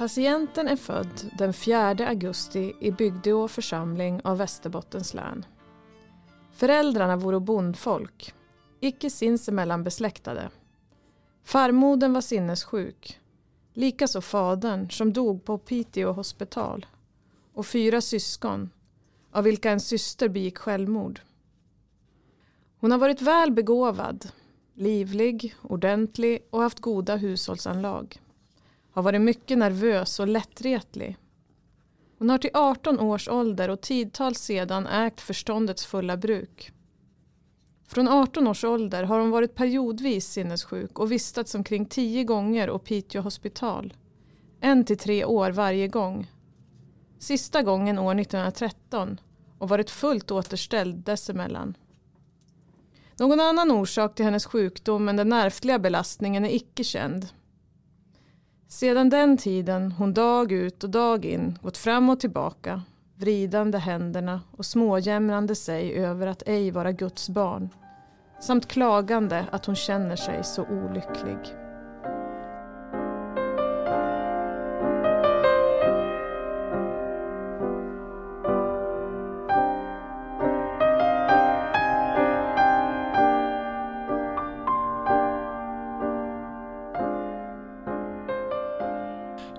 Patienten är född den 4 augusti i Bygdeå församling av Västerbottens län. Föräldrarna vore bondfolk, icke sinsemellan besläktade. Farmodern var sinnessjuk, likaså fadern som dog på Piteå hospital och fyra syskon, av vilka en syster begick självmord. Hon har varit väl begåvad, livlig, ordentlig och haft goda hushållsanlag. Har varit mycket nervös och lättretlig. Hon har till 18 års ålder och tidtals sedan ägt förståndets fulla bruk. Från 18 års ålder har hon varit periodvis sinnessjuk och vistats omkring 10 gånger och Piteå hospital. En till tre år varje gång. Sista gången år 1913 och varit fullt återställd dessemellan. Någon annan orsak till hennes sjukdom än den ärftliga belastningen är icke känd. Sedan den tiden hon dag ut och dag in gått fram och tillbaka, vridande händerna och småjämrande sig över att ej vara Guds barn, samt klagande att hon känner sig så olycklig.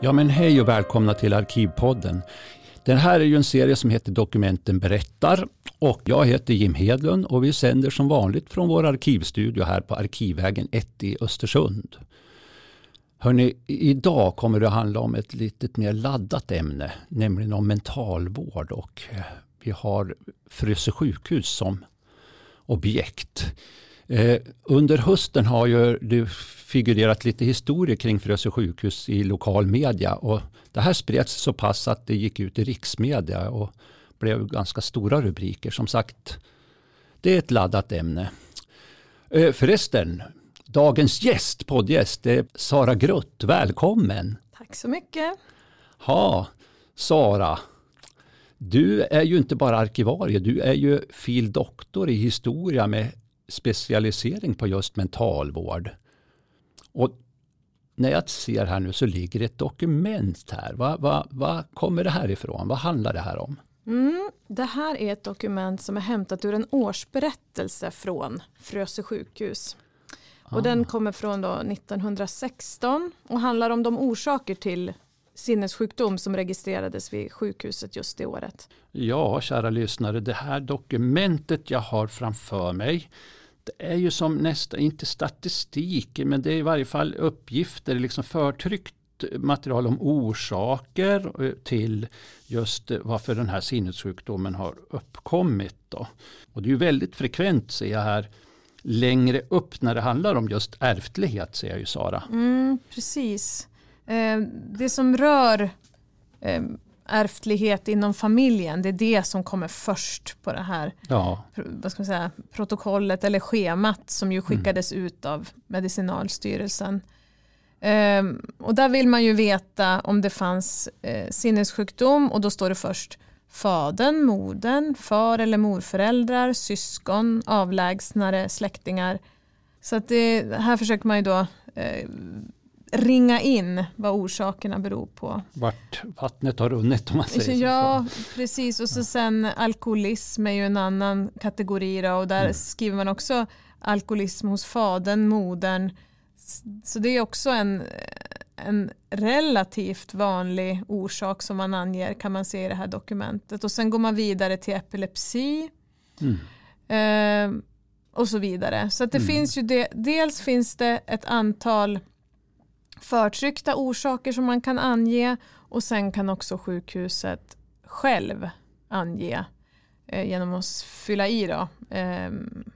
Ja men hej och välkomna till Arkivpodden. Den här är ju en serie som heter Dokumenten berättar och jag heter Jim Hedlund och vi sänder som vanligt från vår arkivstudio här på Arkivvägen 1 i Östersund. Hörrni, idag kommer det att handla om ett lite mer laddat ämne, nämligen om mentalvård och eh, vi har Frösö sjukhus som objekt. Eh, under hösten har ju det figurerat lite historier kring Frösö sjukhus i lokal media och det här spreds så pass att det gick ut i riksmedia och blev ganska stora rubriker. Som sagt, det är ett laddat ämne. Eh, förresten, dagens gäst, poddgäst, är Sara Grutt. Välkommen! Tack så mycket! Ja, Sara, du är ju inte bara arkivarie, du är ju fil. doktor i historia med specialisering på just mentalvård. Och när jag ser här nu så ligger ett dokument här. Vad va, va kommer det här ifrån? Vad handlar det här om? Mm, det här är ett dokument som är hämtat ur en årsberättelse från Frösö sjukhus. Och ah. den kommer från då 1916 och handlar om de orsaker till sinnessjukdom som registrerades vid sjukhuset just det året. Ja, kära lyssnare, det här dokumentet jag har framför mig det är ju som nästan, inte statistik, men det är i varje fall uppgifter, liksom förtryckt material om orsaker eh, till just varför den här sinnessjukdomen har uppkommit. Då. Och det är ju väldigt frekvent ser jag här längre upp när det handlar om just ärftlighet ser jag ju Sara. Mm, precis. Eh, det som rör eh, ärftlighet inom familjen, det är det som kommer först på det här ja. vad ska man säga, protokollet eller schemat som ju mm. skickades mm. ut av Medicinalstyrelsen. Um, och där vill man ju veta om det fanns uh, sinnessjukdom och då står det först fadern, modern, far eller morföräldrar, syskon, avlägsnare, släktingar. Så att det, här försöker man ju då uh, ringa in vad orsakerna beror på. Vart vattnet har runnit om man säger så. Ja, precis. Och så sen alkoholism är ju en annan kategori då, och där mm. skriver man också alkoholism hos fadern, modern. Så det är också en, en relativt vanlig orsak som man anger kan man se i det här dokumentet. Och sen går man vidare till epilepsi. Mm. Eh, och så vidare. Så det mm. finns ju det, dels finns det ett antal förtryckta orsaker som man kan ange och sen kan också sjukhuset själv ange eh, genom att fylla i då, eh,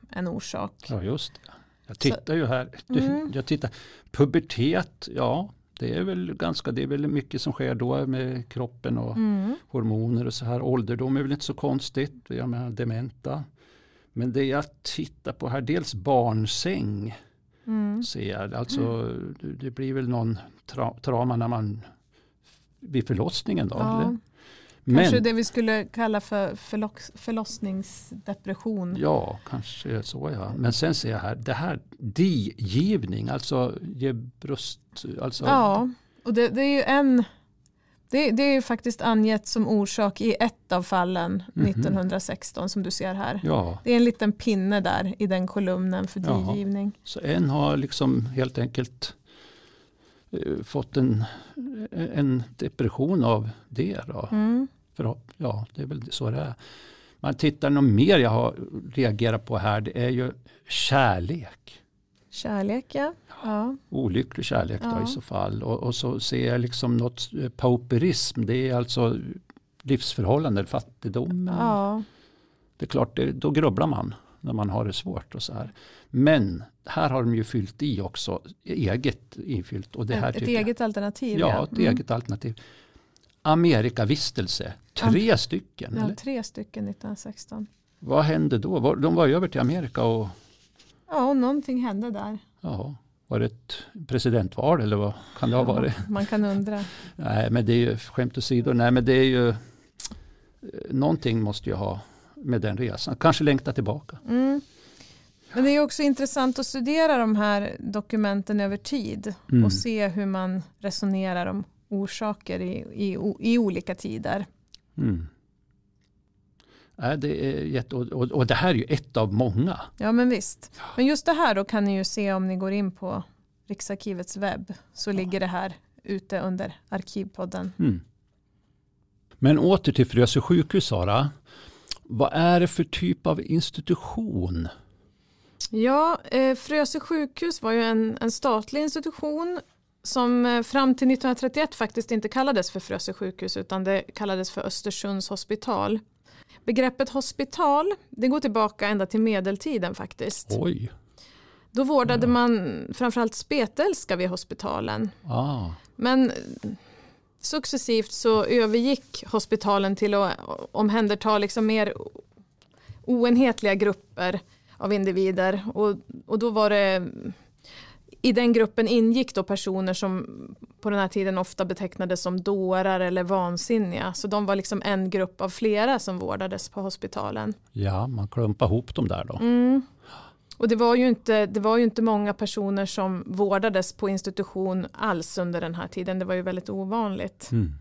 en orsak. Ja just det. Jag tittar ju här. Du, mm. jag tittar. Pubertet, ja det är väl ganska, det är väl mycket som sker då med kroppen och mm. hormoner och så här. Ålderdom är väl inte så konstigt, jag menar dementa. Men det jag tittar på här, dels barnsäng. Mm. Ser. Alltså, mm. Det blir väl någon tra trauma när man vid förlossningen då? Ja. Eller? Men, kanske det vi skulle kalla för förlossningsdepression. Ja, kanske så ja. Men sen ser jag här, det här digivning, alltså ge bröst. Alltså. Ja, och det, det är ju en Det, det är faktiskt angett som orsak i ett av fallen Mhm. 1916 som du ser här. Ja, Det är en liten pinne där i den kolumnen för digivning. så en har liksom helt enkelt eh, fått en, en depression av det. Då. Mm. För, ja, det är väl så det är. Man tittar något mer jag har reagerat på här. Det är ju kärlek. Kärlek ja. ja. Olycklig kärlek då Ja. i så fall. Och, och så ser jag liksom något eh, pauperism. Det är alltså livsförhållanden, fattigdom. ja. Det är klart, det, då grubblar man när man har det svårt och så här. Men här har de ju fyllt i också, eget infyllt. Och det här Ett, ett jag- eget alternativ. Ja, ett Mm. eget alternativ. Amerikavistelse, tre stycken. Ja, eller? tre stycken 1916. Vad hände då? De var över till Amerika och Ja, någonting hände där. ja, var det ett presidentval eller vad kan det ha varit? Ja, man kan undra. Nej, men det är ju skämt åsido. Nej, men det är ju eh, någonting måste ju ha med den resan. Kanske längta tillbaka. Mm. Men det är också intressant att studera de här dokumenten över tid Mm. och se hur man resonerar om orsaker i, i, i olika tider. Mm. Nej, det är jätte, och, och, och det här är ju ett av många. Ja men visst. Men just det här då kan ni ju se om ni går in på Riksarkivets webb så ligger det här ute under Arkivpodden. Mm. Men åter till Frösö sjukhus Sara. Vad är det för typ av institution? Ja, eh, Frösö sjukhus var ju en, en statlig institution som eh, fram till 1931 faktiskt inte kallades för Frösö sjukhus utan det kallades för Östersunds hospital. Begreppet hospital det går tillbaka ända till medeltiden faktiskt. Oj, Då vårdade man framförallt spetälska vid hospitalen. ah, Men successivt så övergick hospitalen till att omhänderta liksom mer oenhetliga grupper av individer. Och, och då var det i den gruppen ingick då personer som på den här tiden ofta betecknades som dårar eller vansinniga. Så de var liksom en grupp av flera som vårdades på hospitalen. ja, man klumpar ihop dem där då. Mm. Och det var, ju inte, det var ju inte många personer som vårdades på institution alls under den här tiden. Det var ju väldigt ovanligt. Mm.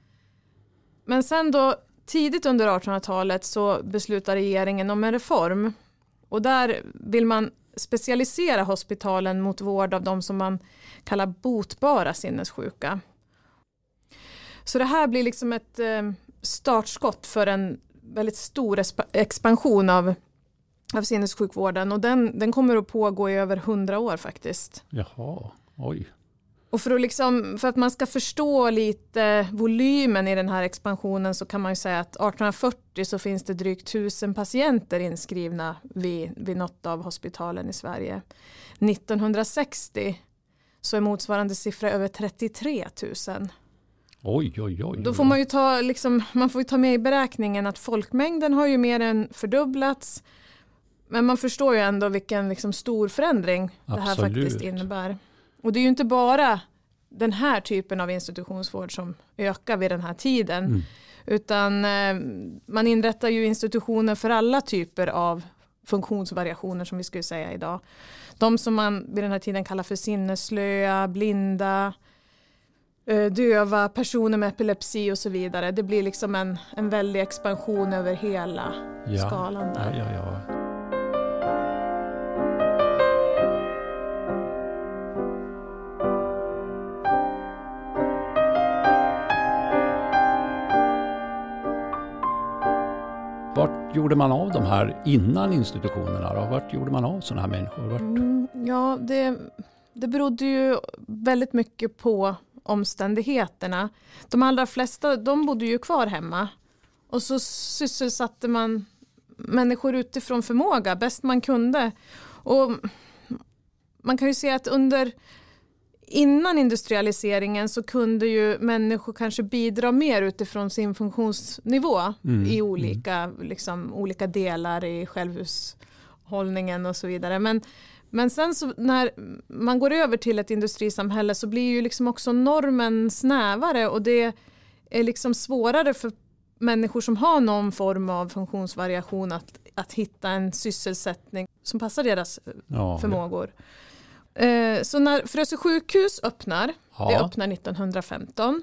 Men sen då tidigt under 1800-talet så beslutar regeringen om en reform. Och där vill man specialisera hospitalen mot vård av de som man kallar botbara sinnessjuka. Så det här blir liksom ett eh, startskott för en väldigt stor expansion av, av sinnessjukvården och den, den kommer att pågå i över hundra år faktiskt. Jaha, oj. Och för att, liksom, för att man ska förstå lite volymen i den här expansionen så kan man ju säga att 1840 så finns det drygt tusen patienter inskrivna vid, vid något av hospitalen i Sverige. 1960 så är motsvarande siffra över 33 000. Oj, oj, oj. Då får man ju ta, liksom, man får ta med i beräkningen att folkmängden har ju mer än fördubblats. Men man förstår ju ändå vilken liksom, stor förändring det här Absolut. faktiskt innebär. Och det är ju inte bara den här typen av institutionsvård som ökar vid den här tiden. Mm. Utan eh, man inrättar ju institutioner för alla typer av funktionsvariationer som vi skulle säga idag. De som man vid den här tiden kallar för sinneslöa, blinda, eh, döva, personer med epilepsi och så vidare. Det blir liksom en, en väldig expansion över hela ja. skalan där. ja, ja. Vart gjorde man av de här innan institutionerna? Då? Vart gjorde man av sådana här människor? Vart? Mm, ja, det, det berodde ju väldigt mycket på omständigheterna. De allra flesta de bodde ju kvar hemma och så sysselsatte man människor utifrån förmåga bäst man kunde. Och man kan ju se att under innan industrialiseringen så kunde ju människor kanske bidra mer utifrån sin funktionsnivå Mm, i olika, liksom, olika delar i självhushållningen och så vidare. Men, men sen så när man går över till ett industrisamhälle så blir ju liksom också normen snävare och det är liksom svårare för människor som har någon form av funktionsvariation att, att hitta en sysselsättning som passar deras Ja, förmågor. Eh, Så när Frösö sjukhus öppnar, det ja. öppnar 1915,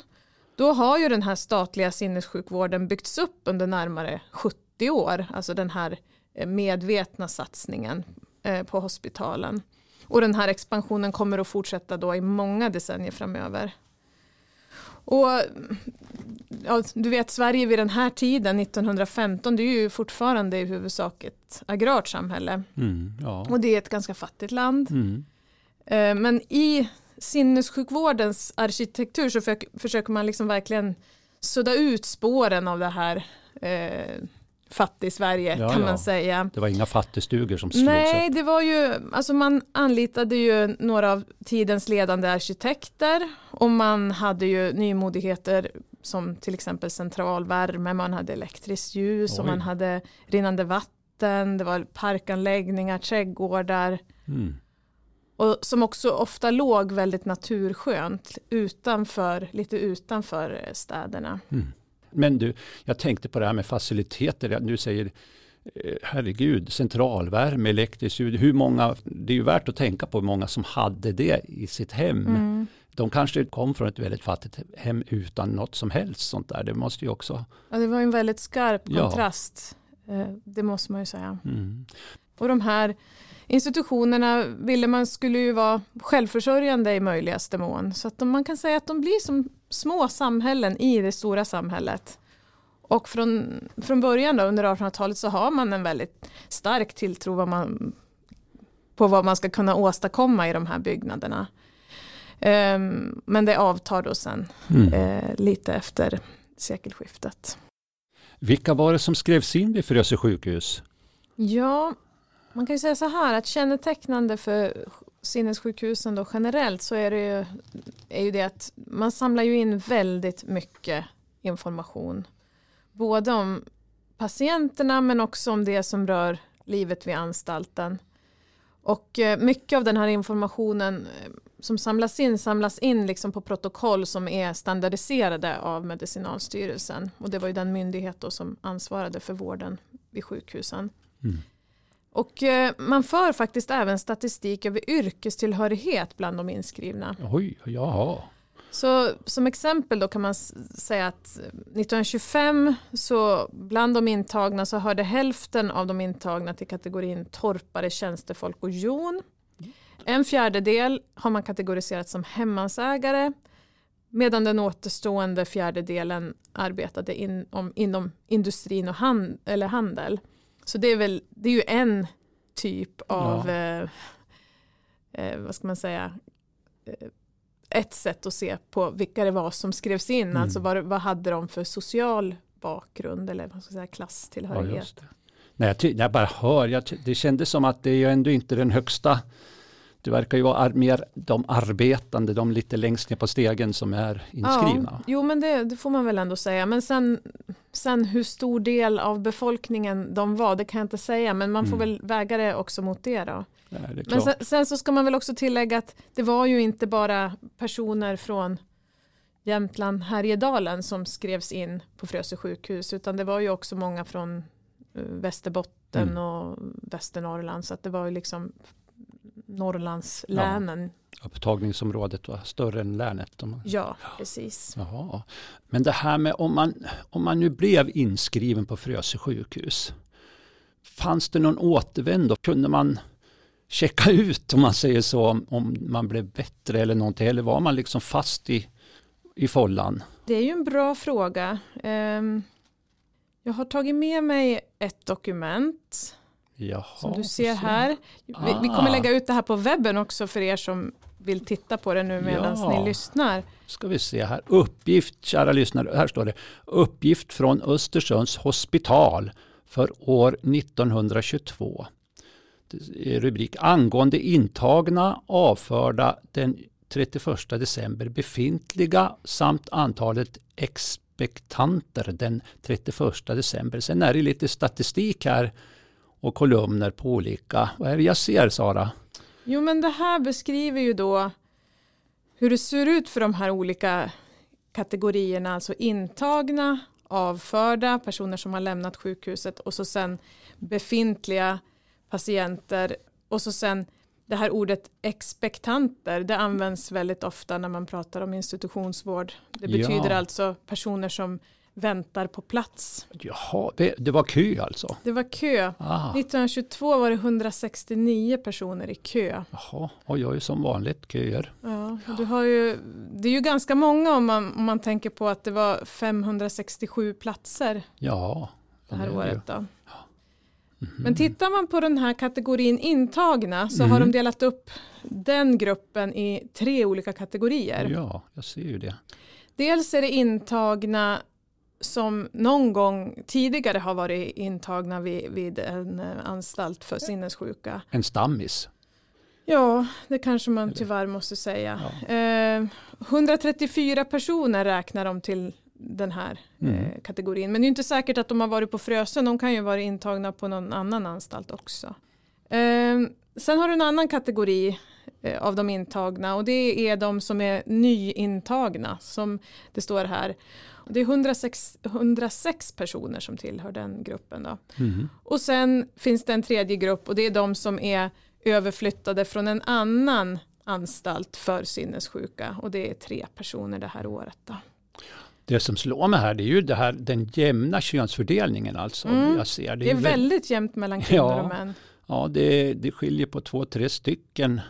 då har ju den här statliga sinnessjukvården byggts upp under närmare 70 år, alltså den här eh, medvetna satsningen eh, på hospitalen. Och den här expansionen kommer att fortsätta då i många decennier framöver. Och ja, du vet Sverige vid den här tiden, 1915, det är ju fortfarande i huvudsak ett agrart samhälle. Mm, ja. Och det är ett ganska fattigt land. Mm. Eh, Men i sinnessjukvårdens arkitektur så för, försöker man liksom verkligen sudda ut spåren av det här eh, fattig-Sverige Ja, kan ja. man säga. Det var inga fattigstugor som slogs Nej, upp. det var ju, alltså man anlitade ju några av tidens ledande arkitekter och man hade ju nymodigheter som till exempel centralvärme, man hade elektriskt ljus och Oj. man hade rinnande vatten, det var parkanläggningar, trädgårdar Mm. Och som också ofta låg väldigt naturskönt utanför, lite utanför eh, städerna. Men du, jag tänkte på det här med faciliteter. Du säger eh, herregud, centralvärme, elektriskt ljud. Hur många, det är ju värt att tänka på hur många som hade det i sitt hem. Mm. De kanske kom från ett väldigt fattigt hem utan något som helst sånt där. Det måste ju också... Ja, det var en väldigt skarp Ja. kontrast, eh, det måste man ju säga. Mm. Och de här institutionerna ville man skulle ju vara självförsörjande i möjligaste mån. Så att de, man kan säga att de blir som små samhällen i det stora samhället. Och från, från början då, under 1800-talet så har man en väldigt stark tilltro vad man, på vad man ska kunna åstadkomma i de här byggnaderna. Ehm, men det avtar då sen Mm. eh, lite efter sekelskiftet. Vilka var det som skrevs in vid Frösö sjukhus? Ja, man kan ju säga så här att kännetecknande för sinnessjukhusen då generellt så är det ju, är ju det att man samlar ju in väldigt mycket information. Både om patienterna men också om det som rör livet vid anstalten. Och eh, mycket av den här informationen eh, som samlas in samlas in liksom på protokoll som är standardiserade av Medicinalstyrelsen. Och det var ju den myndighet då som ansvarade för vården vid sjukhusen. Mm. Och eh, man för faktiskt även statistik över yrkestillhörighet bland de inskrivna. Oj, jaha. Så som exempel då kan man säga att 1925 så bland de intagna så hörde hälften av de intagna till kategorin torpare, tjänstefolk och jon. En fjärdedel har man kategoriserat som hemmansägare medan den återstående fjärdedelen arbetade in, om, inom industrin och hand, eller handel. Så det är väl det är ju en typ av, eh, eh, vad ska man säga, eh, ett sätt att se på vilka det var som skrevs in. Mm. Alltså vad, vad hade de för social bakgrund eller vad ska jag säga, Ja, klasstillhörighet. det. Nej, jag, jag bara hör, jag, det kändes som att det är ju ändå inte den högsta, det verkar ju vara ar- mer de arbetande, de lite längst ner på stegen som är inskrivna. Ja, jo men det, det får man väl ändå säga. Men sen, sen hur stor del av befolkningen de var, det kan jag inte säga. Men man får Mm. väl väga det också mot det då. Ja, det Men sen, sen så ska man väl också tillägga att det var ju inte bara personer från Jämtland, Härjedalen som skrevs in på Frösö sjukhus utan det var ju också många från eh, Västerbotten Mm. och Västernorrland så att det var ju liksom Norrlandslänen. Upptagningsområdet var större än länet. Ja, precis. Jaha. Men det här med om man, om man nu blev inskriven på Frösö sjukhus. Fanns det någon återvändo? Kunde man checka ut om man säger så om, om man blev bättre eller någonting? Eller var man liksom fast i, i follan? Det är ju en bra fråga. Ehm, Jag har tagit med mig ett dokument Jaha, som du ser här. Vi, vi Ah. kommer lägga ut det här på webben också för er som vill titta på det nu medan Ja. ni lyssnar. Ska vi se här. Uppgift, kära lyssnare, här står det. Uppgift från Östersunds hospital för år 1922. Det är Rubrik angående intagna avförda den 31 december befintliga samt antalet expektanter den 31 december. Sen är det lite statistik här och kolumner på olika. Vad är det jag ser Sara? Jo men det här beskriver ju då hur det ser ut för de här olika kategorierna, alltså intagna, avförda, personer som har lämnat sjukhuset och så sen befintliga patienter och så sen det här ordet expektanter, det används väldigt ofta när man pratar om institutionsvård. Det betyder Ja. alltså personer som väntar på plats. Jaha, det, det var kö alltså? Det var kö. Ah, 1922 var det 169 personer i kö. jaha, och jag är som vanligt köer. Ja, du har ju, det är ju ganska många om man, om man tänker på att det var 567 platser Ja, det här det är det ju. året. Då. Mhm. Men tittar man på den här kategorin intagna så Mm. har de delat upp den gruppen i tre olika kategorier. Ja, jag ser ju det. Dels är det intagna som någon gång tidigare har varit intagna vid, vid en eh, anstalt för sinnessjuka. En stammis. Ja, det kanske man tyvärr måste säga. Eh, 134 personer räknar de till den här Mm. eh, kategorin. Men det är inte säkert att de har varit på Frösön. De kan ju vara intagna på någon annan anstalt också. Eh, sen har du en annan kategori eh, av de intagna och det är de som är nyintagna som det står här. Det är 106, 106 personer som tillhör den gruppen. Då. Mhm. Och sen finns det en tredje grupp och det är de som är överflyttade från en annan anstalt för sinnessjuka och det är tre personer det här året. Då. Det som slår mig här det är ju det här, den jämna könsfördelningen alltså. Mm. Jag ser. Det är väl- väldigt jämnt mellan kvinnor Ja. och män. Ja, det, det skiljer på två, tre stycken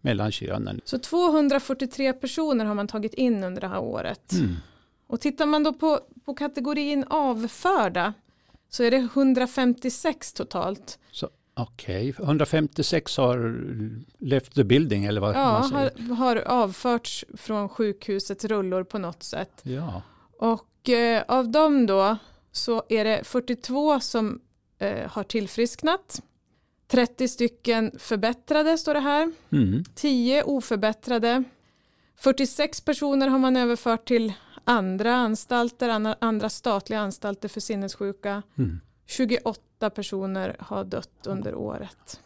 mellan könen. Så 243 personer har man tagit in under det här året. Mm. Och tittar man då på, på kategorin avförda så är det 156 totalt. Så, Okej, 156 har left the building eller vad Ja, man säger. har, har avförts från sjukhusets rullor på något sätt. Ja, Och eh, av dem då så är det 42 som eh, har tillfrisknat. 30 stycken förbättrade står det här. mm. 10 oförbättrade. 46 personer har man överfört till andra anstalter, andra, statliga anstalter för sinnessjuka. Mm. 28 personer har dött under året.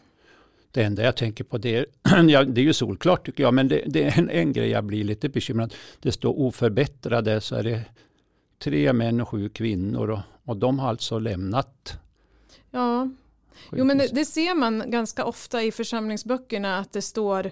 Det enda jag tänker på det är, ja, det är ju solklart tycker jag, men det, det är en, en grej jag blir lite bekymrad. Det står oförbättrade så är det tre män och sju kvinnor och, och de har alltså lämnat Ja, jo, men det, det ser man ganska ofta i församlingsböckerna att det står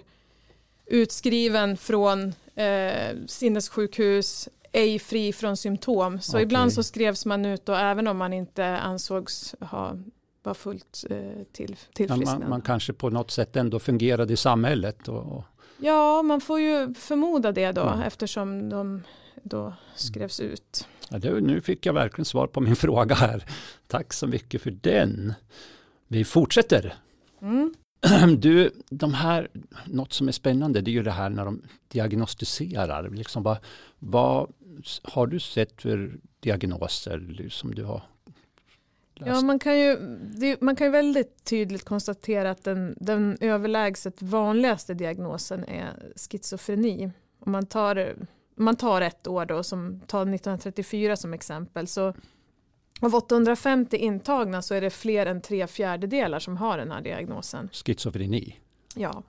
utskriven från eh, sinnessjukhus, ej fri från symptom. Så Okej. ibland så skrevs man ut och även om man inte ansågs ha var fullt eh, till, tillfrisknad. man, man kanske på något sätt ändå fungerade i samhället. Och, och, Ja, man får ju förmoda det då Mm. eftersom de då skrevs ut. ja, det, nu fick jag verkligen svar på min fråga här. Tack så mycket för den. Vi fortsätter. Mm. Du, de här, något som är spännande det är ju det här när de diagnostiserar. Liksom vad, vad har du sett för diagnoser som du har läst? Ja, man kan, ju, det, man kan ju väldigt tydligt konstatera att den, den överlägset vanligaste diagnosen är schizofreni. Om man tar, om man tar ett år då, som tar 1934 som exempel, så av 850 intagna så är det fler än tre fjärdedelar som har den här diagnosen. Schizofreni. Ja.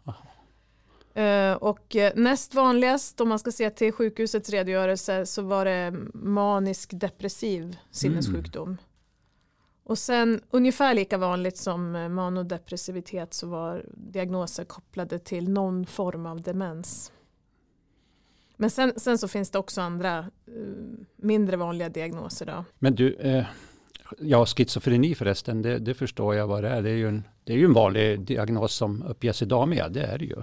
Eh, och eh, näst vanligast, om man ska se till sjukhusets redogörelse, så var det manisk depressiv sinnessjukdom. Och sen ungefär lika vanligt som eh, manodepressivitet så var diagnoser kopplade till någon form av demens. Men sen, sen så finns det också andra eh, mindre vanliga diagnoser. Då. Men du, eh, ja schizofreni förresten, det, det förstår jag vad det är. Det är, ju en, det är ju en vanlig diagnos som uppges idag med, det är det ju.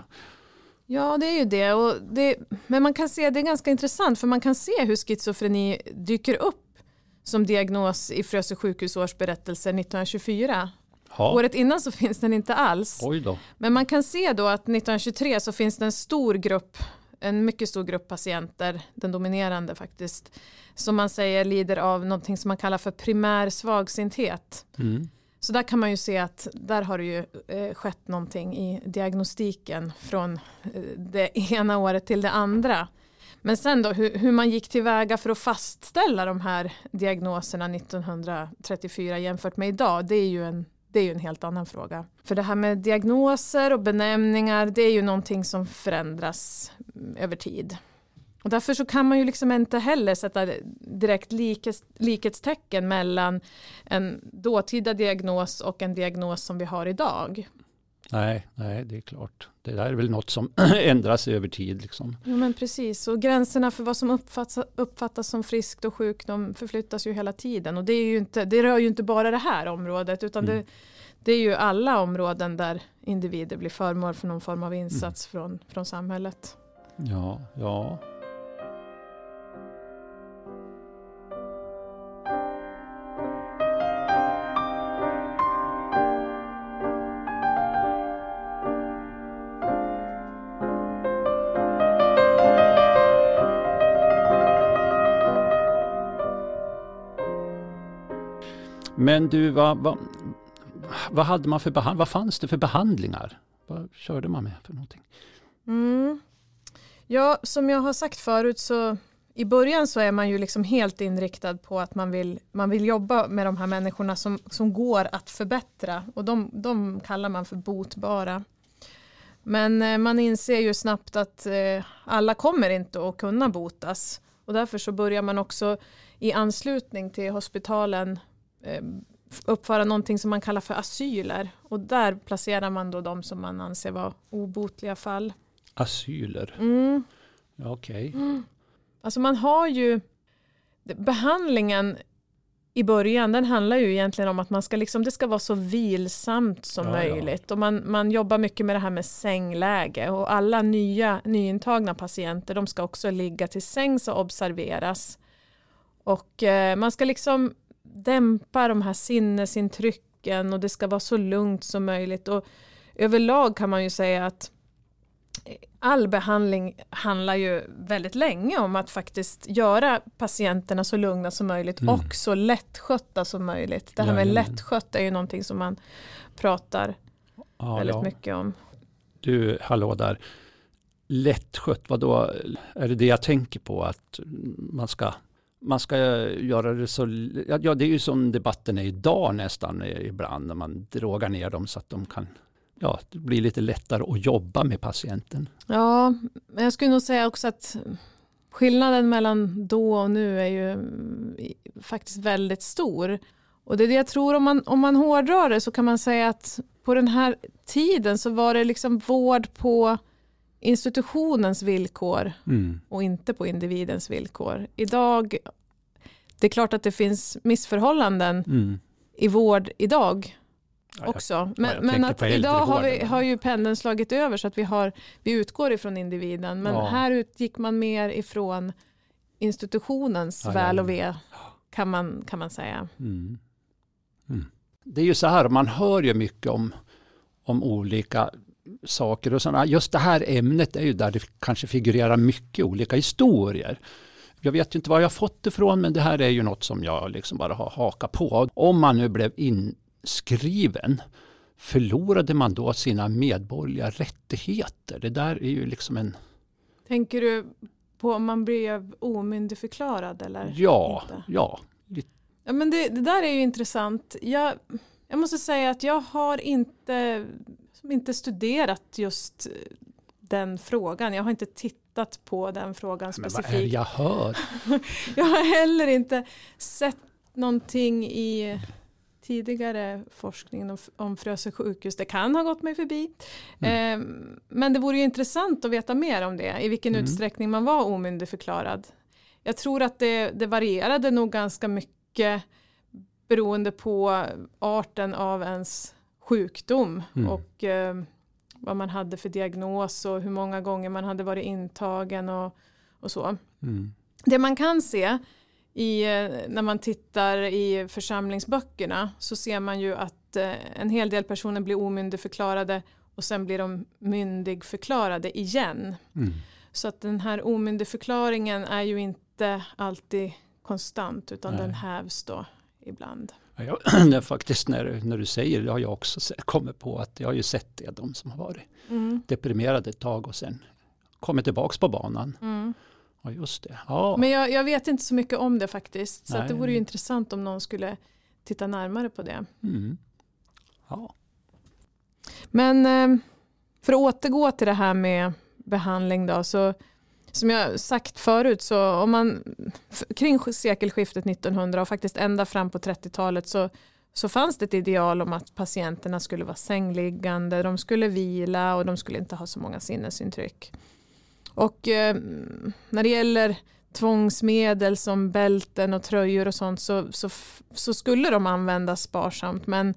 Ja, det är ju det. Och det. Men man kan se, det är ganska intressant, för man kan se hur schizofreni dyker upp som diagnos i Frösö sjukhus årsberättelse 1924. Ja, Året innan så finns den inte alls. oj då. Men man kan se då att 1923 så finns det en stor grupp, en mycket stor grupp patienter, den dominerande faktiskt, som man säger lider av någonting som man kallar för primär svagsinthet. Mm. Så där kan man ju se att där har det ju eh, skett någonting i diagnostiken från eh, det ena året till det andra. Men sen då hur, hur man gick tillväga för att fastställa de här diagnoserna 1934 jämfört med idag, det är ju en det är ju en helt annan fråga. För det här med diagnoser och benämningar, det är ju någonting som förändras över tid. Och därför så kan man ju liksom inte heller sätta direkt likes, likhetstecken mellan en dåtida diagnos och en diagnos som vi har idag. Nej, nej, det är klart. Det där är väl något som ändras över tid. Liksom. Jo, men precis, och gränserna för vad som uppfattas, uppfattas som friskt och sjukt de förflyttas ju hela tiden. Och det, är ju inte, det rör ju inte bara det här området utan mm. det, det är ju alla områden där individer blir föremål för någon form av insats mm. från, från samhället. Ja, ja. Men du, vad, vad, vad, hade man för behandling? vad fanns det för behandlingar? Vad körde man med för någonting? Mm. Ja, som jag har sagt förut så i början så är man ju liksom helt inriktad på att man vill, man vill jobba med de här människorna som, som går att förbättra och de, de kallar man för botbara. Men eh, man inser ju snabbt att eh, alla kommer inte att kunna botas och därför så börjar man också i anslutning till hospitalen eh, uppföra någonting som man kallar för asyler. Och där placerar man då de som man anser vara obotliga fall. Asyler? Mm. Okej. Okay. Mm. Alltså man har ju behandlingen i början den handlar ju egentligen om att man ska liksom, det ska vara så vilsamt som ja, möjligt. Ja. Och man, man jobbar mycket med det här med sängläge och alla nya nyintagna patienter de ska också ligga till sängs och observeras. Och eh, man ska liksom dämpa de här sinnesintrycken och det ska vara så lugnt som möjligt. Och överlag kan man ju säga att all behandling handlar ju väldigt länge om att faktiskt göra patienterna så lugna som möjligt mm. och så lättskötta som möjligt. Det här med lättskött är ju någonting som man pratar ja, väldigt ja. mycket om. Du, hallå där. Lättskött, vad då? Är det det jag tänker på att man ska man ska göra det så, ja det är ju som debatten är idag nästan ibland när man drogar ner dem så att de kan, ja det blir lite lättare att jobba med patienten. Ja, men jag skulle nog säga också att skillnaden mellan då och nu är ju faktiskt väldigt stor. Och det är det jag tror om man, om man hårdrar det så kan man säga att på den här tiden så var det liksom vård på institutionens villkor mm. och inte på individens villkor. Idag, det är klart att det finns missförhållanden mm. i vård idag också. Men, ja, men att idag har, vi, har ju pendeln slagit över så att vi, har, vi utgår ifrån individen. Men ja. här utgick man mer ifrån institutionens väl och ve kan man, kan man säga. Mm. mm. Det är ju så här, man hör ju mycket om, om olika saker och sådana. Just det här ämnet är ju där det kanske figurerar mycket olika historier. Jag vet inte var jag fått det ifrån men det här är ju något som jag liksom bara har hakat på. Om man nu blev inskriven, förlorade man då sina medborgerliga rättigheter? Det där är ju liksom en... Tänker du på om man blev omyndigförklarad eller? Ja, inte? ja. Ja men det, det där är ju intressant. Jag, jag måste säga att jag har inte inte studerat just den frågan. Jag har inte tittat på den frågan specifikt. Men vad är det jag hör? jag har heller inte sett någonting i tidigare forskning om, om Frösö sjukhus. Det kan ha gått mig förbi. Mm. Eh, men det vore ju intressant att veta mer om det. I vilken mm. utsträckning man var omyndigförklarad. Jag tror att det, det varierade nog ganska mycket beroende på arten av ens sjukdom mm. och eh, vad man hade för diagnos och hur många gånger man hade varit intagen och, och så. Mm. Det man kan se i, eh, när man tittar i församlingsböckerna så ser man ju att eh, en hel del personer blir omyndigförklarade och sen blir de myndigförklarade igen. Mm. Så att den här omyndigförklaringen är ju inte alltid konstant utan Nej. den hävs då ibland. Ja, jag, faktiskt när, när du säger det har jag också kommit på att jag har ju sett det, de som har varit mm. deprimerade ett tag och sen kommit tillbaks på banan. Mm. Ja, just det. Ja. Men jag, jag, vet inte så mycket om det faktiskt. Så det vore ju intressant om någon skulle titta närmare på det. Mm. Ja. Men eh, för att återgå till det här med behandling då. Så som jag sagt förut så om man kring sekelskiftet 1900 och faktiskt ända fram på 30-talet så så fanns det ett ideal om att patienterna skulle vara sängliggande, de skulle vila och de skulle inte ha så många sinnesintryck. Och eh, när det gäller tvångsmedel som bälten och tröjor och sånt så, så, så, skulle de användas sparsamt men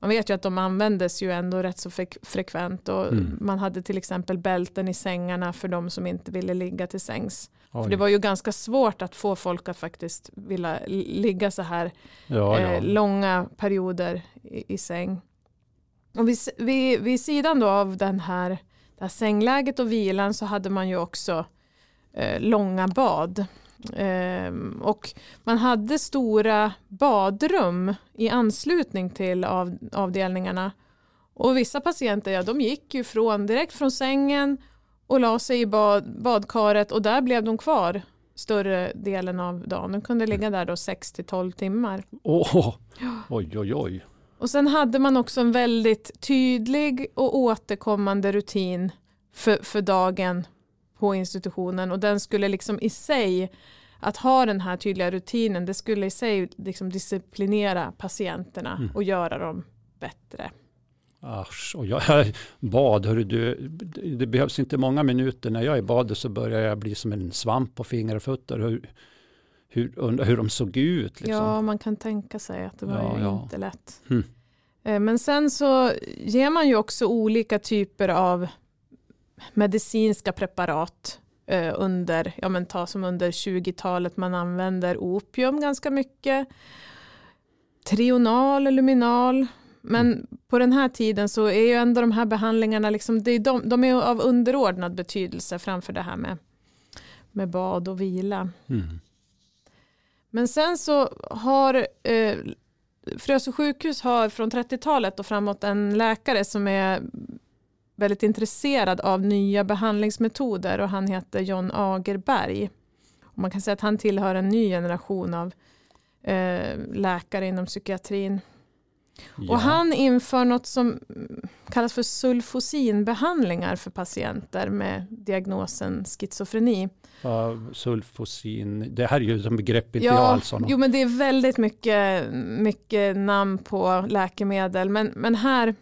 man vet ju att de användes ju ändå rätt så frekvent och mm. man hade till exempel bälten i sängarna för de som inte ville ligga till sängs. För det var ju ganska svårt att få folk att faktiskt vilja ligga så här ja, eh, långa perioder i, i, säng. Och vid, vid, vid sidan då av den här, det här sängläget och vilan så hade man ju också eh, långa bad. Eh, och man hade stora badrum i anslutning till av, avdelningarna. Och vissa patienter, ja de gick ju från, direkt från sängen och la sig i bad, badkaret och där blev de kvar större delen av dagen. De kunde ligga där då 6 till 12 timmar. Oh, oj, oj, oj. Och sen hade man också en väldigt tydlig och återkommande rutin för, för dagen på institutionen och den skulle liksom i sig att ha den här tydliga rutinen det skulle i sig liksom disciplinera patienterna mm. och göra dem bättre. Asch, och jag, bad, hörru du, det behövs inte många minuter. När jag är i badet så börjar jag bli som en svamp på fingrar och fötter. Hur, hur, hur de såg ut. Liksom. Ja, man kan tänka sig att det var ja, ja. inte lätt. Hmm. Men sen så ger man ju också olika typer av medicinska preparat eh, under, ja men ta som under 20-talet, man använder opium ganska mycket. Trional, luminal, men mm. på den här tiden så är ju ändå de här behandlingarna, liksom, det är de, de är av underordnad betydelse framför det här med, med bad och vila. Mm. Men sen så har eh, Frösö sjukhus har från 30-talet och framåt en läkare som är väldigt intresserad av nya behandlingsmetoder och han heter John Agerberg. Och man kan säga att han tillhör en ny generation av eh, läkare inom psykiatrin. Ja. Och han inför något som kallas för sulfosinbehandlingar för patienter med diagnosen schizofreni. Uh, sulfosin, det här är ju som begrepp inte ja, alls Jo men det är väldigt mycket, mycket namn på läkemedel men, men här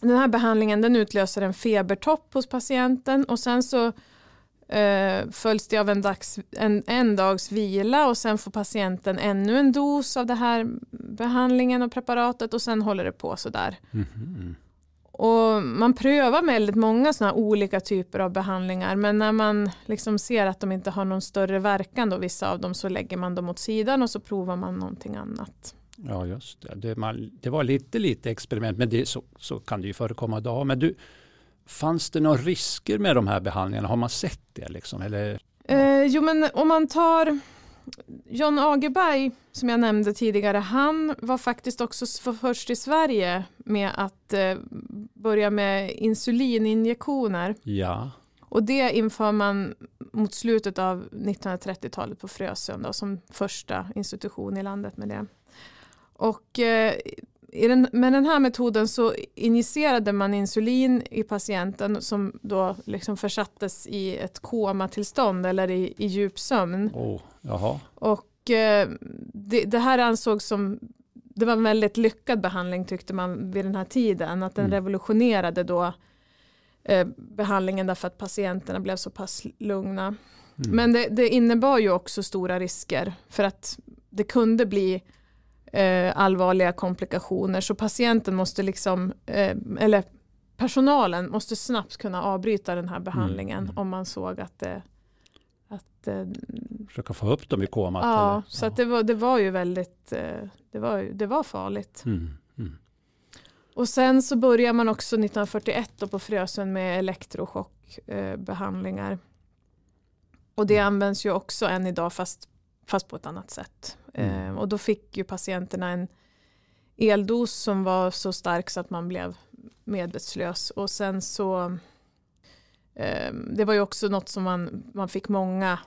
den här behandlingen den utlöser en febertopp hos patienten och sen så eh, följs det av en, dags, en, en dags vila och sen får patienten ännu en dos av det här behandlingen och preparatet och sen håller det på sådär. Mm -hmm. Och man prövar väldigt många sådana olika typer av behandlingar men när man liksom ser att de inte har någon större verkan då vissa av dem så lägger man dem åt sidan och så provar man någonting annat. Ja, just det. Det, man, det var lite, lite experiment, men det, så, så kan det ju förekomma idag. Men du, fanns det några risker med de här behandlingarna? Har man sett det? Liksom, eller? Eh, jo, men om man tar John Agerberg, som jag nämnde tidigare, han var faktiskt också först i Sverige med att eh, börja med insulininjektioner. Ja. Och det inför man mot slutet av 1930-talet på Frösön då, som första institution i landet med det. Och eh, den, med den här metoden så injicerade man insulin i patienten som då liksom försattes i ett komatillstånd eller i, i djup sömn. Oh, jaha. Och eh, det, det, här ansågs som det var en väldigt lyckad behandling tyckte man vid den här tiden. Att den mm. revolutionerade då eh, behandlingen därför att patienterna blev så pass lugna. Mm. Men det, det innebar ju också stora risker för att det kunde bli eh, allvarliga komplikationer. Så patienten måste liksom, eh, eller personalen måste snabbt kunna avbryta den här behandlingen mm. om man såg att det att, eh, Försöka få upp dem i komat? Ja, eller? så ja. Det, var, det var ju väldigt, eh, det var, det var farligt. Mm. Mm. Och sen så börjar man också 1941 på Frösön med elektrochockbehandlingar. och det mm. används ju också än idag fast, fast på ett annat sätt. Mm. Eh, och då fick ju patienterna en eldos som var så stark så att man blev medvetslös. Och sen så, eh, det var ju också något som man, man fick många,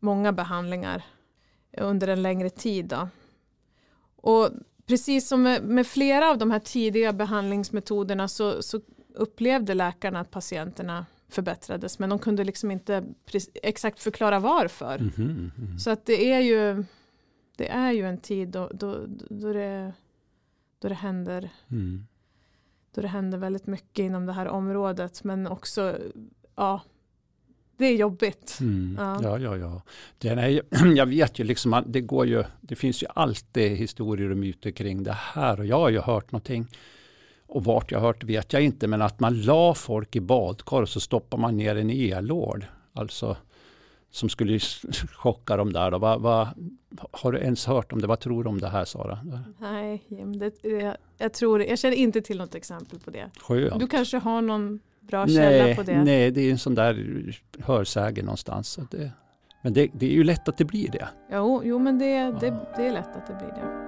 många behandlingar under en längre tid. Då. Och precis som med, med, flera av de här tidiga behandlingsmetoderna så, så upplevde läkarna att patienterna förbättrades men de kunde liksom inte exakt förklara varför. Mm -hmm, mm. Så att det är ju det är ju en tid då, då, då, det, då det händer Mm. då det händer väldigt mycket inom det här området men också ja det är jobbigt. Mm. Ja. Ja, ja, ja. Den är, ju- jag vet ju liksom, det går ju, det finns ju alltid historier och myter kring det här och jag har ju hört någonting. Och vart jag hört vet jag inte, men att man la folk i badkar och så stoppar man ner en elord. Alltså som skulle chocka dem där. Då. Va, va, har du ens hört om det? Vad tror du om det här Sara? Nej, det, jag, jag, tror, jag känner inte till något exempel på det. Skönt. Du kanske har någon bra källa nej, på det? nej, det är en sån där hörsäge någonstans. Så det, men det, det är ju lätt att det blir det. Jo, jo men det, det, det är lätt att det blir det.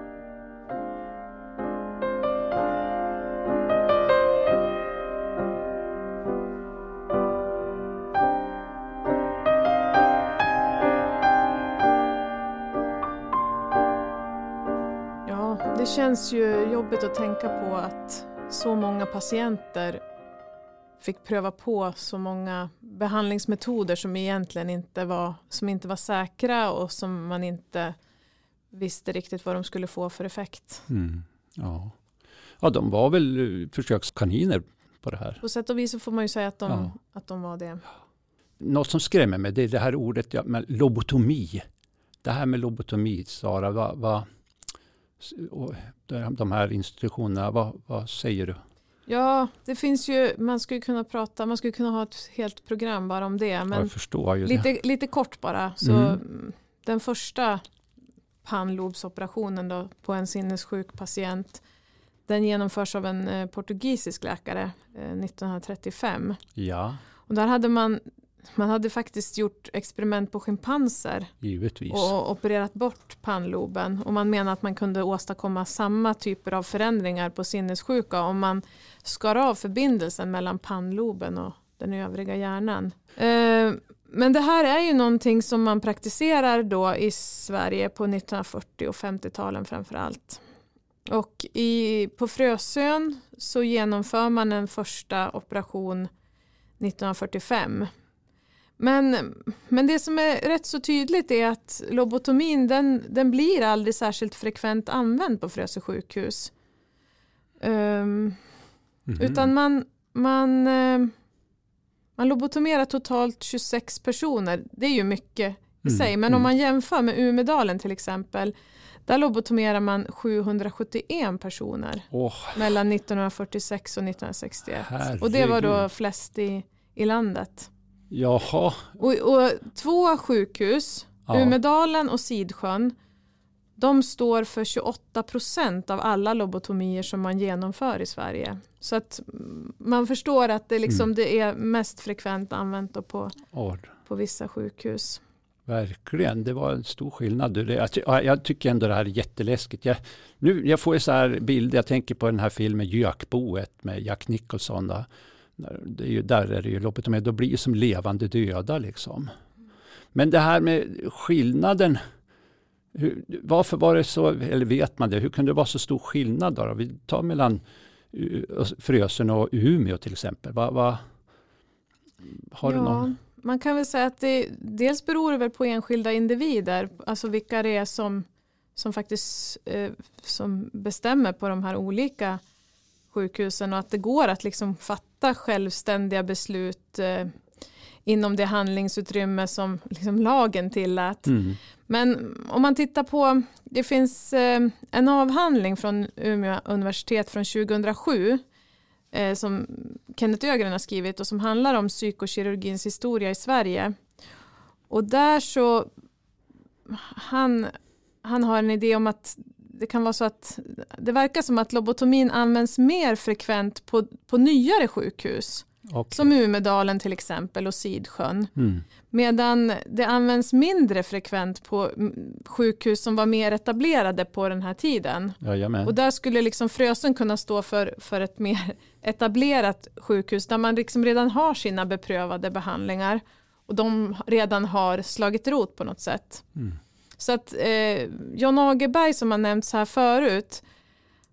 Känns ju jobbigt att tänka på att så många patienter fick pröva på så många behandlingsmetoder som egentligen inte var, som inte var säkra och som man inte visste riktigt vad de skulle få för effekt. Mm. Ja. ja, de var väl eh, försökskaniner på det här. På sätt och vis så får man ju säga att de, Ja. att de var det. Något som skrämmer mig det är det här ordet ja, lobotomi. Det här med lobotomi, Sara, vad, vad, och de här institutionerna, vad, vad säger du? Ja, det finns ju, man skulle kunna prata, man skulle kunna ha ett helt program bara om det. Men förstår ju det. lite, lite kort bara. Så Mm. Den första pannlobsoperationen då på en sinnessjuk patient den genomförs av en eh, portugisisk läkare eh, 1935. Ja, Och där hade man, man hade faktiskt gjort experiment på schimpanser givetvis. och opererat bort pannloben. Och man menar att man kunde åstadkomma samma typer av förändringar på sinnessjuka om man skar av förbindelsen mellan pannloben och den övriga hjärnan. Eh, Men det här är ju någonting som man praktiserar då i Sverige på 1940 och 50-talen framför allt. Och i, på Frösön så genomför man en första operation 1945. Men, men det som är rätt så tydligt är att lobotomin den, den blir aldrig särskilt frekvent använd på Frösö sjukhus. Ehm, Mhm. utan man, man, eh, man lobotomerar totalt 26 personer. Det är ju mycket i Mm, sig. Men mm. om man jämför med Umedalen till exempel. Där lobotomerar man 771 personer Åh, mellan 1946 och 1961. Och det var då herregud. flest i, i landet. Jaha, Och, och två sjukhus, Ja. Umedalen och Sidsjön, de står för 28 procent av alla lobotomier som man genomför i Sverige. Så att man förstår att det, liksom, Mm. det är mest frekvent använt på, på vissa sjukhus. verkligen. Det var en stor skillnad. Det- Jag, jag tycker ändå det här är jätteläskigt. Jag, nu, jag får ju så här bilder, jag tänker på den här filmen Gökboet med Jack Nicholson. Då. Det är ju, där är det ju lobotomi, då blir det som levande döda liksom. Men det här med skillnaden, hur, varför var det så, eller vet man det, hur kunde det vara så stor skillnad då? Vi tar mellan uh, Frösön och Umeå till exempel. Va, va, har du någon? Man kan väl säga att det dels beror det väl på enskilda individer, alltså vilka det är som, som faktiskt eh, som bestämmer på de här olika sjukhusen och att det går att liksom fatta självständiga beslut eh, inom det handlingsutrymme som liksom lagen tillät. Mm. Men om man tittar på, det finns eh, en avhandling från Umeå universitet från 2007 eh, som Kenneth Ögren har skrivit och som handlar om psykokirurgins historia i Sverige. Och där så, han, han har en idé om att det kan vara så att det verkar som att lobotomin används mer frekvent på, på nyare sjukhus. Okej. Som Umedalen till exempel och Sidsjön. Mm. Medan det används mindre frekvent på sjukhus som var mer etablerade på den här tiden. Jajamän. Och där skulle liksom Frösön kunna stå för, för ett mer etablerat sjukhus där man liksom redan har sina beprövade behandlingar och de redan har slagit rot på något sätt. Mm. Så att eh, John Agerberg som har nämnts här förut,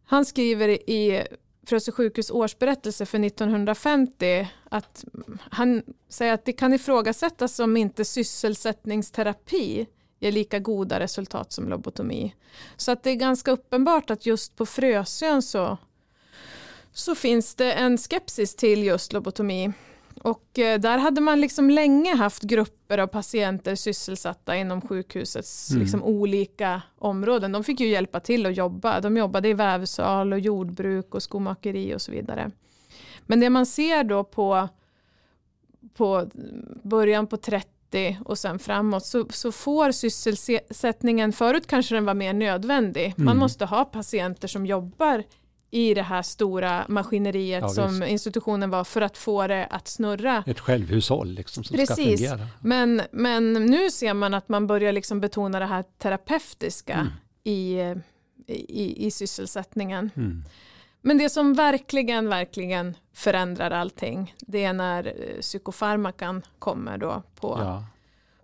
han skriver i Frösö sjukhus årsberättelse för 1950 att han säger att det kan ifrågasättas om inte sysselsättningsterapi ger lika goda resultat som lobotomi. Så att det är ganska uppenbart att just på Frösön så, så finns det en skepsis till just lobotomi. Och eh, där hade man liksom länge haft grupper av patienter sysselsatta inom sjukhusets mm. liksom olika områden. De fick ju hjälpa till att jobba. De jobbade i vävsal och jordbruk och skomakeri och så vidare. Men det man ser då på, på början på 30 och sen framåt så, så får sysselsättningen, förut kanske den var mer nödvändig. Mm. Man måste ha patienter som jobbar i det här stora maskineriet ja, som institutionen var för att få det att snurra. Ett självhushåll liksom som Precis. ska fungera. Men, men nu ser man att man börjar liksom betona det här terapeutiska mm. i, i, i sysselsättningen. Mm. Men det som verkligen, verkligen förändrar allting, det är när eh, psykofarmakan kommer då på, ja.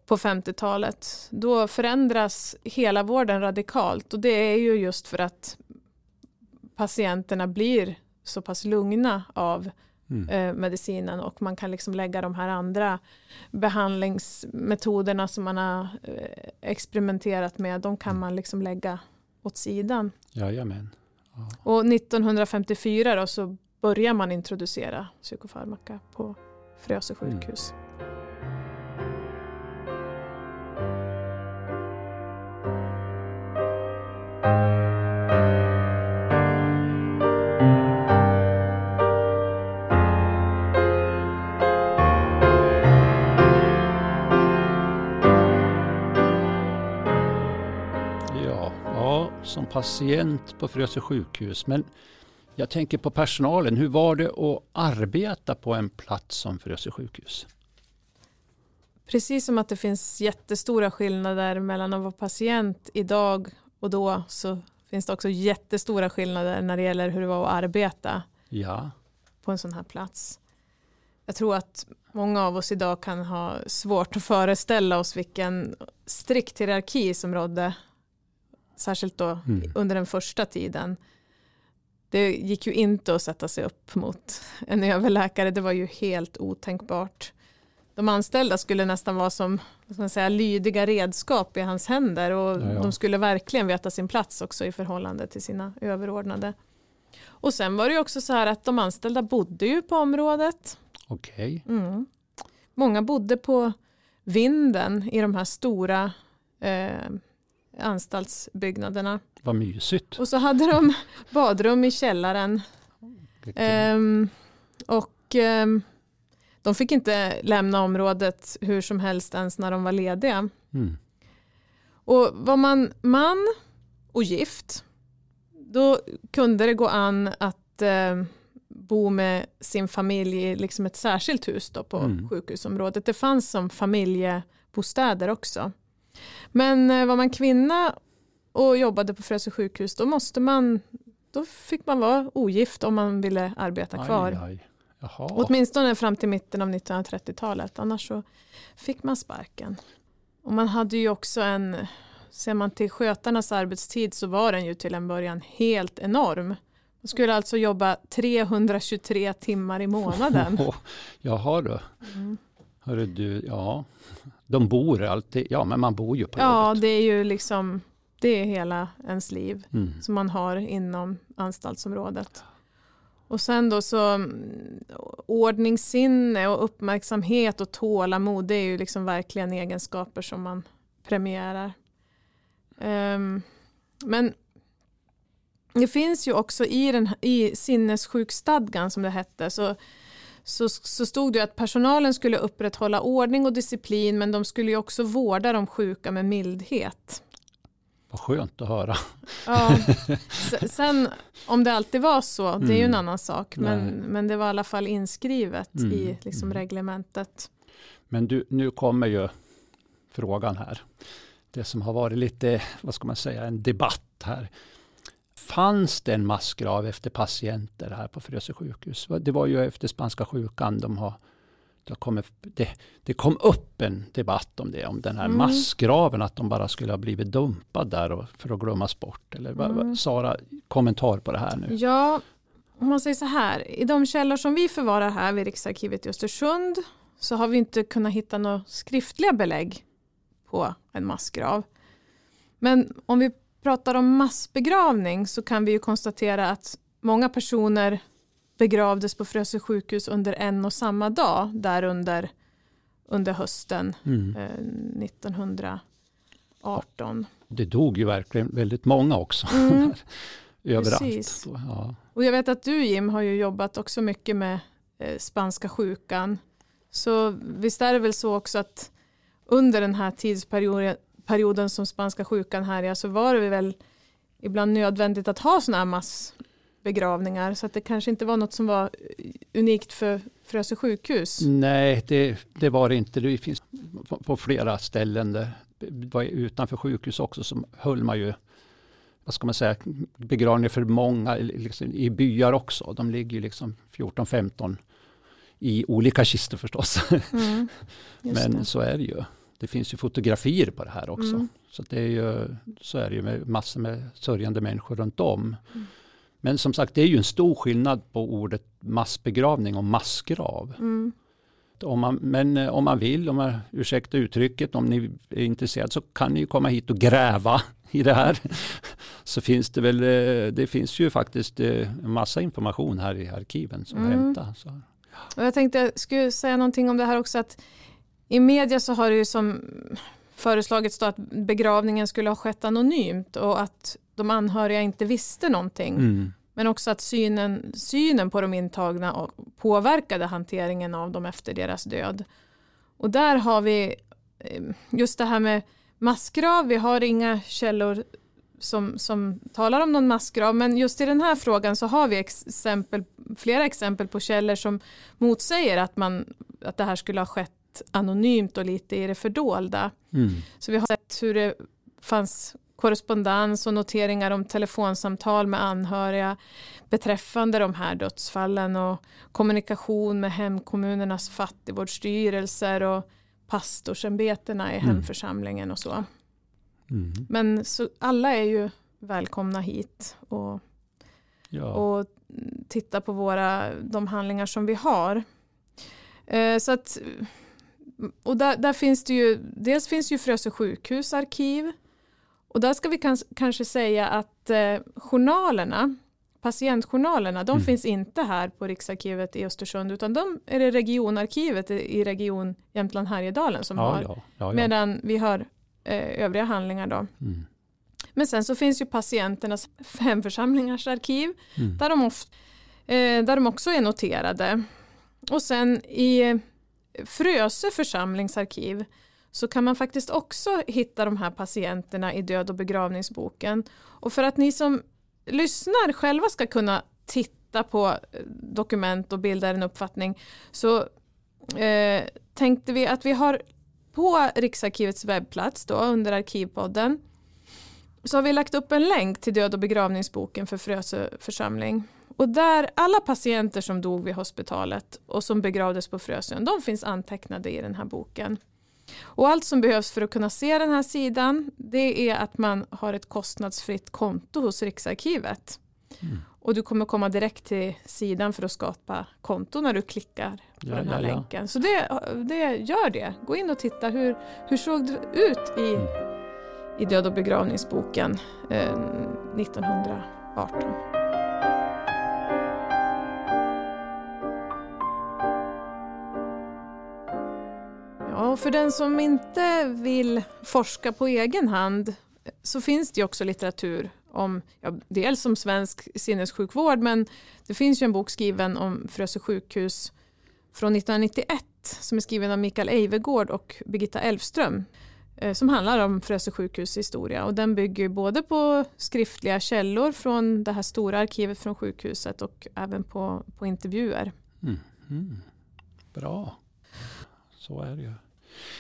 på 50-talet. Då förändras hela vården radikalt och det är ju just för att patienterna blir så pass lugna av mm. eh, medicinen och man kan liksom lägga de här andra behandlingsmetoderna som man har eh, experimenterat med, de kan mm. man liksom lägga åt sidan. Jajamän. Ja. Och 1954 då så börjar man introducera psykofarmaka på Frösö sjukhus. Mm. Som patient på Frösö sjukhus. Men jag tänker på personalen. Hur var det att arbeta på en plats som Frösö sjukhus? Precis som att det finns jättestora skillnader mellan att vara patient idag och då så finns det också jättestora skillnader när det gäller hur det var att arbeta ja. på en sån här plats. Jag tror att många av oss idag kan ha svårt att föreställa oss vilken strikt hierarki som rådde särskilt då mm. under den första tiden. Det gick ju inte att sätta sig upp mot en överläkare, det var ju helt otänkbart. De anställda skulle nästan vara som man säga, lydiga redskap i hans händer och ja, ja. de skulle verkligen veta sin plats också i förhållande till sina överordnade. Och sen var det ju också så här att de anställda bodde ju på området. Okej. Okay. Mm. Många bodde på vinden i de här stora eh, anstaltsbyggnaderna. Vad mysigt. Och så hade de badrum i källaren. Um, och um, de fick inte lämna området hur som helst ens när de var lediga. Mm. Och var man man och gift, då kunde det gå an att uh, bo med sin familj i liksom ett särskilt hus då på mm. sjukhusområdet. Det fanns som familjebostäder också. Men eh, var man kvinna och jobbade på Frösö sjukhus då måste man då fick man vara ogift om man ville arbeta kvar. Aj, aj. Åtminstone fram till mitten av 1930-talet. Annars så fick man sparken. Och man hade ju också en, ser man till skötarnas arbetstid så var den ju till en början helt enorm. Man skulle alltså jobba 323 timmar i månaden. Jaha du. Mm. Hörru du, ja. De bor alltid, ja men man bor ju på ja, jobbet. Ja, det är ju liksom, det är hela ens liv mm. som man har inom anstaltsområdet. Och sen då så mm, ordningssinne och uppmärksamhet och tålamod, det är ju liksom verkligen egenskaper som man premierar. Um, men det finns ju också i, den, i sinnessjukstadgan som det hette, så så, så stod det att personalen skulle upprätthålla ordning och disciplin men de skulle ju också vårda de sjuka med mildhet. Vad skönt att höra. Ja. Sen om det alltid var så, det är ju en mm. annan sak. Men, men det var i alla fall inskrivet mm. i liksom mm. reglementet. Men du, nu kommer ju frågan här. Det som har varit lite, vad ska man säga, en debatt här fanns det en massgrav efter patienter här på Frösö sjukhus. Det var ju efter spanska sjukan de har det, kom, det, det kom upp en debatt om det, om den här mm. massgraven, att de bara skulle ha blivit dumpad där och, för att glömmas bort. Eller, mm. Sara, kommentar på det här nu? Ja, om man säger så här, i de källor som vi förvarar här vid Riksarkivet i Östersund så har vi inte kunnat hitta några skriftliga belägg på en massgrav. Men om vi pratar om massbegravning så kan vi ju konstatera att många personer begravdes på Frösö sjukhus under en och samma dag där under, under hösten Mm. eh, 1918. Det dog ju verkligen väldigt många också. Mm, Överallt. Ja. Och jag vet att du Jim har ju jobbat också mycket med eh, spanska sjukan. Så visst är det väl så också att under den här tidsperioden perioden som spanska sjukan härjade så var det väl ibland nödvändigt att ha sådana här massbegravningar. Så att det kanske inte var något som var unikt för Frösö sjukhus. Nej, det, det var det inte. Det finns på, på flera ställen där, var utanför sjukhus också, som höll man ju vad ska man säga, begravningar för många liksom, i byar också. De ligger ju liksom 14-15 i olika kistor förstås. Mm, Men det. så är det ju. Det finns ju fotografier på det här också. Mm. Så, det är ju, så är det ju med massor med sörjande människor runt om. Mm. Men som sagt, det är ju en stor skillnad på ordet massbegravning och massgrav. Mm, Om man, men eh, om man vill, om man, ursäkta uttrycket, om ni är intresserade så kan ni ju komma hit och gräva i det här. Så finns det väl, eh, det finns ju faktiskt eh, en massa information här i arkiven som Mm. Och jag tänkte jag skulle säga någonting om det här också att i media så har det ju som föreslagits då att begravningen skulle ha skett anonymt och att de anhöriga inte visste någonting. Mm. Men också att synen, synen på de intagna och påverkade hanteringen av dem efter deras död. Och där har vi eh, just det här med massgrav. Vi har inga källor som, som talar om någon massgrav. Men just i den här frågan så har vi exempel, flera exempel på källor som motsäger att, man, att det här skulle ha skett anonymt och lite i det fördolda. Mm. Så vi har sett hur det fanns korrespondens och noteringar om telefonsamtal med anhöriga beträffande de här dödsfallen och kommunikation med hemkommunernas fattigvårdsstyrelser och pastorsämbetena i Mm. hemförsamlingen och så. Mm. Men så alla är ju välkomna hit och, Ja. och titta på våra, de handlingar som vi har. Eh, så att, och där, där finns det ju, dels finns ju Frösö sjukhus arkiv och där ska vi kans, kanske säga att eh, journalerna, patientjournalerna, de Mm. finns inte här på Riksarkivet i Östersund utan de är det regionarkivet i region Jämtland Härjedalen som ja, har. ja, ja. Medan vi har eh, övriga handlingar då. Mm. Men sen så finns ju patienternas hemförsamlingars arkiv Mm. där de, of, eh, där de också är noterade. Och sen i Frösö församlingsarkiv så kan man faktiskt också hitta de här patienterna i död och begravningsboken. Och för att ni som lyssnar själva ska kunna titta på eh, dokument och bilda en uppfattning så eh, tänkte vi att vi har på Riksarkivets webbplats då under Arkivpodden så har vi lagt upp en länk till död och begravningsboken för Frösö församling. Och där alla patienter som dog vid hospitalet och som begravdes på Frösön, de finns antecknade i den här boken. Och allt som behövs för att kunna se den här sidan, det är att man har ett kostnadsfritt konto hos Riksarkivet. Mm. Och du kommer komma direkt till sidan för att skapa konto när du klickar på Ja, den här ja, ja. länken. Så det, det gör det. Gå in och titta hur, hur såg det ut i, Mm. i död och begravningsboken eh, 1918. Och för den som inte vill forska på egen hand så finns det ju också litteratur om, ja, dels om svensk sinnessjukvård men det finns ju en bok skriven om Frösö sjukhus från 1991 som är skriven av Mikael Eivegård och Birgitta Elfström eh, som handlar om Frösö sjukhus historia och den bygger både på skriftliga källor från det här stora arkivet från sjukhuset och även på, på intervjuer. Mm. Mm. Bra. Så är det ju.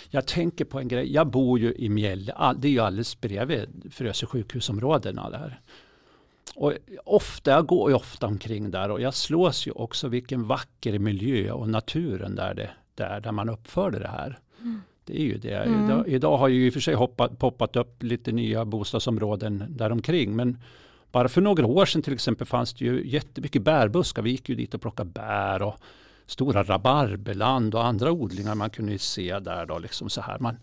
Jag tänker på en grej. Jag bor ju i Mjälle. Det är ju alldeles bredvid Frösö sjukhusområdena där. Och ofta, jag går ju ofta omkring där och jag slås ju också vilken vacker miljö och naturen där, det, där, där man uppförde det här. Mm. Det är ju det. Mm. Idag, idag har ju i och för sig hoppat, poppat upp lite nya bostadsområden däromkring. Men bara för några år sedan till exempel fanns det ju jättemycket bärbuskar. Vi gick ju dit och plockade bär och stora rabarberland och andra odlingar man kunde se där. Då, liksom så här. Man,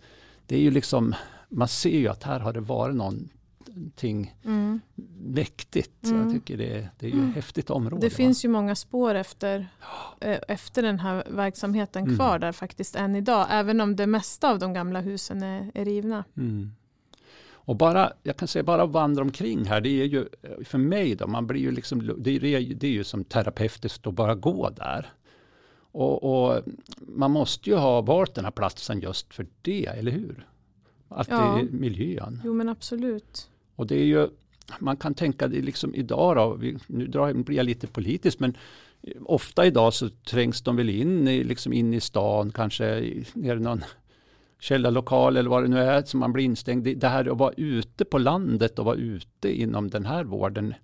det är ju liksom, man ser ju att här har det varit någonting mm. mäktigt. Mm. Jag tycker det, det är ju ett häftigt område. Det va? finns ju många spår efter, eh, efter den här verksamheten mm. kvar där faktiskt än idag. Även om det mesta av de gamla husen är, är rivna. Mm. Och bara, jag kan säga bara vandra omkring här, det är ju för mig då, man blir ju liksom, det är, det är ju som terapeutiskt att bara gå där. Och, och, man måste ju ha valt den här platsen just för det, eller hur? Att ja. det är miljön. Jo men absolut. Och det är ju, man kan tänka det liksom idag då, nu drar, blir jag lite politisk men ofta idag så trängs de väl in, i, liksom in i stan, kanske ner i någon källarlokal eller vad det nu är som man blir instängd. Det här att vara ute på landet och vara ute inom den här vården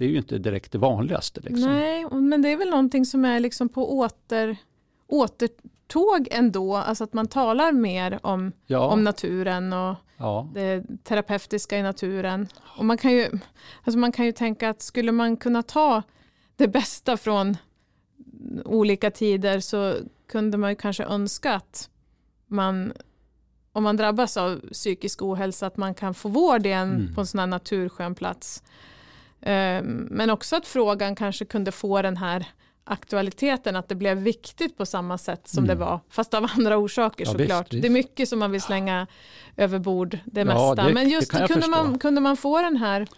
det är ju inte direkt det vanligaste. Liksom. Nej, men det är väl någonting som är liksom på åter, återtåg ändå. Alltså att man talar mer om, ja. om naturen och ja. det terapeutiska i naturen. Och man, kan ju, alltså man kan ju tänka att skulle man kunna ta det bästa från olika tider så kunde man ju kanske önska att man om man drabbas av psykisk ohälsa att man kan få vård igen mm. på en sån här naturskön plats. Ehm, men också att frågan kanske kunde få den här aktualiteten, att det blev viktigt på samma sätt som mm. det var, fast av andra orsaker ja, såklart. Visst, visst. Det är mycket som man vill slänga över bord, det ja, mesta. Det, Men just kunde, man, kunde man få den här,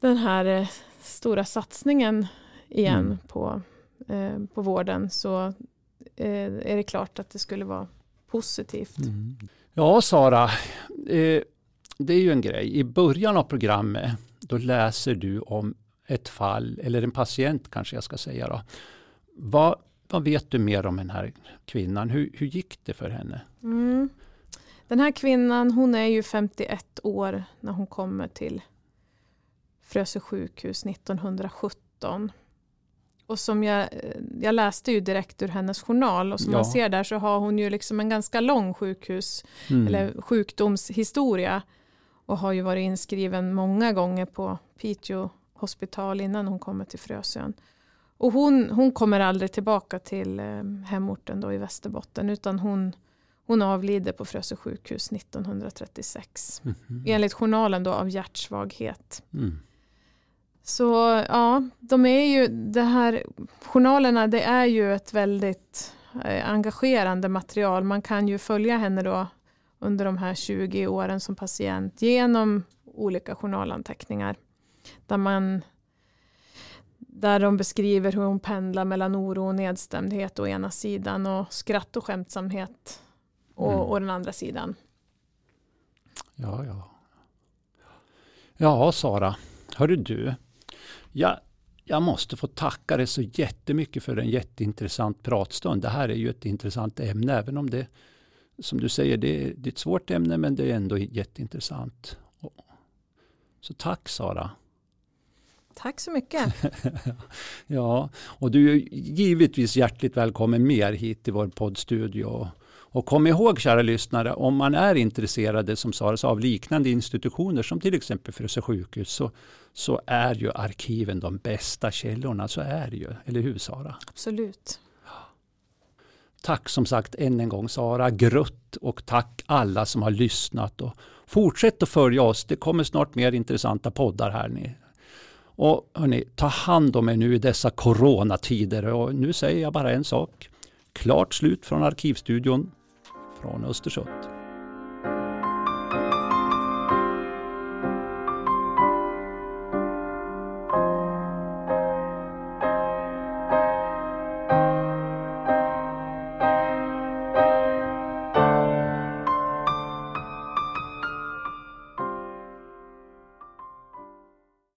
den här eh, stora satsningen igen mm. på, eh, på vården så eh, är det klart att det skulle vara positivt. Mm. Ja, Sara, eh, det är ju en grej. I början av programmet då läser du om ett fall, eller en patient kanske jag ska säga. Då. Vad, vad vet du mer om den här kvinnan? Hur, hur gick det för henne? Mm. Den här kvinnan hon är ju 51 år när hon kommer till Frösö sjukhus 1917. Och som jag, jag läste ju direkt ur hennes journal och som ja. man ser där så har hon ju liksom en ganska lång sjukhus mm. eller sjukdomshistoria och har ju varit inskriven många gånger på Piteå hospital innan hon kommer till Frösön. Och hon, hon kommer aldrig tillbaka till eh, hemorten då i Västerbotten utan hon, hon avlider på Frösö sjukhus 1936. Mm -hmm. Enligt journalen då av hjärtsvaghet. Mm. Så ja, de är ju det här journalerna det är ju ett väldigt eh, engagerande material. Man kan ju följa henne då under de här 20 åren som patient genom olika journalanteckningar. Där, man, där de beskriver hur hon pendlar mellan oro och nedstämdhet å ena sidan och skratt och skämtsamhet å, mm. å den andra sidan. Ja, ja. Ja, Sara. Hörru du. Jag, jag måste få tacka dig så jättemycket för en jätteintressant pratstund. Det här är ju ett intressant ämne, även om det som du säger, det är, det är ett svårt ämne men det är ändå jätteintressant. Så tack Sara. Tack så mycket. ja, och du är givetvis hjärtligt välkommen mer hit till vår poddstudio. Och kom ihåg kära lyssnare, om man är intresserade som Sara av liknande institutioner som till exempel Frösö sjukhus så, så är ju arkiven de bästa källorna. Så är det ju, eller hur Sara? Absolut. Tack som sagt än en gång Sara Grutt och tack alla som har lyssnat. Och fortsätt att följa oss, det kommer snart mer intressanta poddar här. Ni. Och hörni, ta hand om er nu i dessa coronatider och nu säger jag bara en sak. Klart slut från Arkivstudion från Östersund.